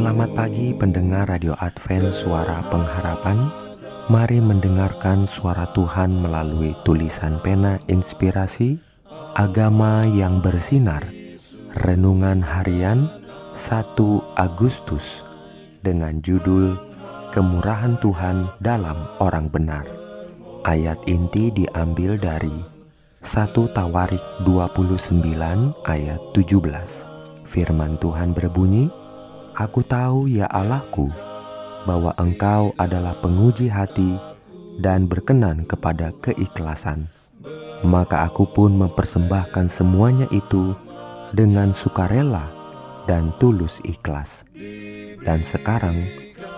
Selamat pagi pendengar Radio Advent Suara Pengharapan. Mari mendengarkan suara Tuhan melalui tulisan pena inspirasi Agama yang bersinar Renungan harian 1 Agustus Dengan judul Kemurahan Tuhan dalam orang benar. Ayat inti diambil dari 1 Tawarik 29 ayat 17 Firman Tuhan berbunyi, Aku tahu ya Allahku bahwa Engkau adalah penguji hati dan berkenan kepada keikhlasan. Maka aku pun mempersembahkan semuanya itu dengan sukarela dan tulus ikhlas. Dan sekarang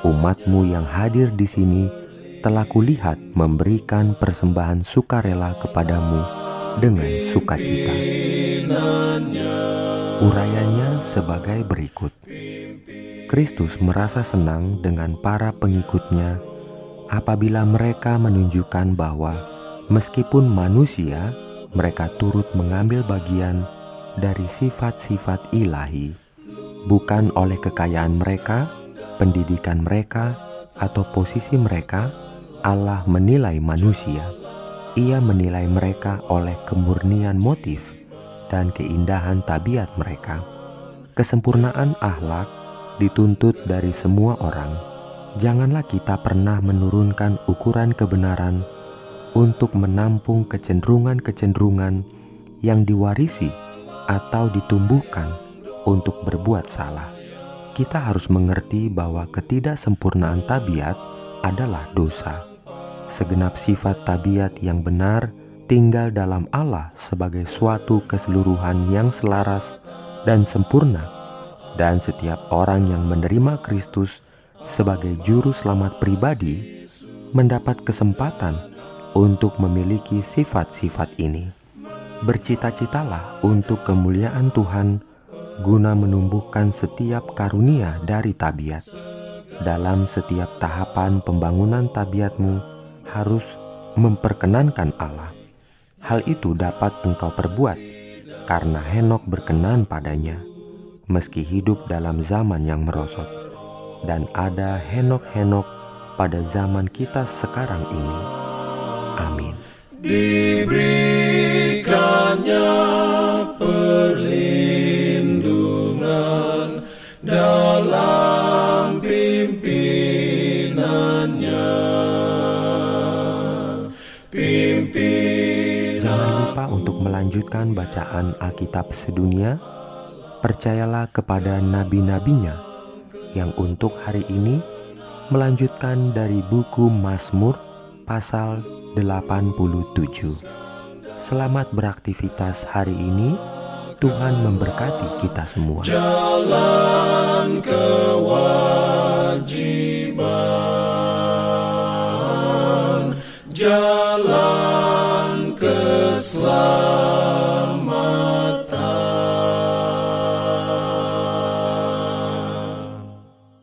umatmu yang hadir di sini telah kulihat memberikan persembahan sukarela kepadamu dengan sukacita. Urayanya sebagai berikut. Kristus merasa senang dengan para pengikutnya apabila mereka menunjukkan bahwa meskipun manusia, mereka turut mengambil bagian dari sifat-sifat ilahi, bukan oleh kekayaan mereka, pendidikan mereka, atau posisi mereka. Allah menilai manusia, Ia menilai mereka oleh kemurnian motif dan keindahan tabiat mereka, kesempurnaan akhlak dituntut dari semua orang, janganlah kita pernah menurunkan ukuran kebenaran untuk menampung kecenderungan-kecenderungan yang diwarisi atau ditumbuhkan untuk berbuat salah. Kita harus mengerti bahwa ketidaksempurnaan tabiat adalah dosa. Segenap sifat tabiat yang benar tinggal dalam Allah sebagai suatu keseluruhan yang selaras dan sempurna dan setiap orang yang menerima Kristus sebagai juru selamat pribadi mendapat kesempatan untuk memiliki sifat-sifat ini. Bercita-citalah untuk kemuliaan Tuhan guna menumbuhkan setiap karunia dari tabiat. Dalam setiap tahapan pembangunan tabiatmu harus memperkenankan Allah. Hal itu dapat engkau perbuat karena Henok berkenan padanya meski hidup dalam zaman yang merosot, dan ada henok-henok pada zaman kita sekarang ini. Amin. Diberikannya perlindungan dalam pimpinannya. Pimpin Jangan lupa untuk melanjutkan bacaan Alkitab sedunia percayalah kepada nabi-nabinya yang untuk hari ini melanjutkan dari buku Mazmur pasal 87. Selamat beraktivitas hari ini. Tuhan memberkati kita semua. Jalan kewajiban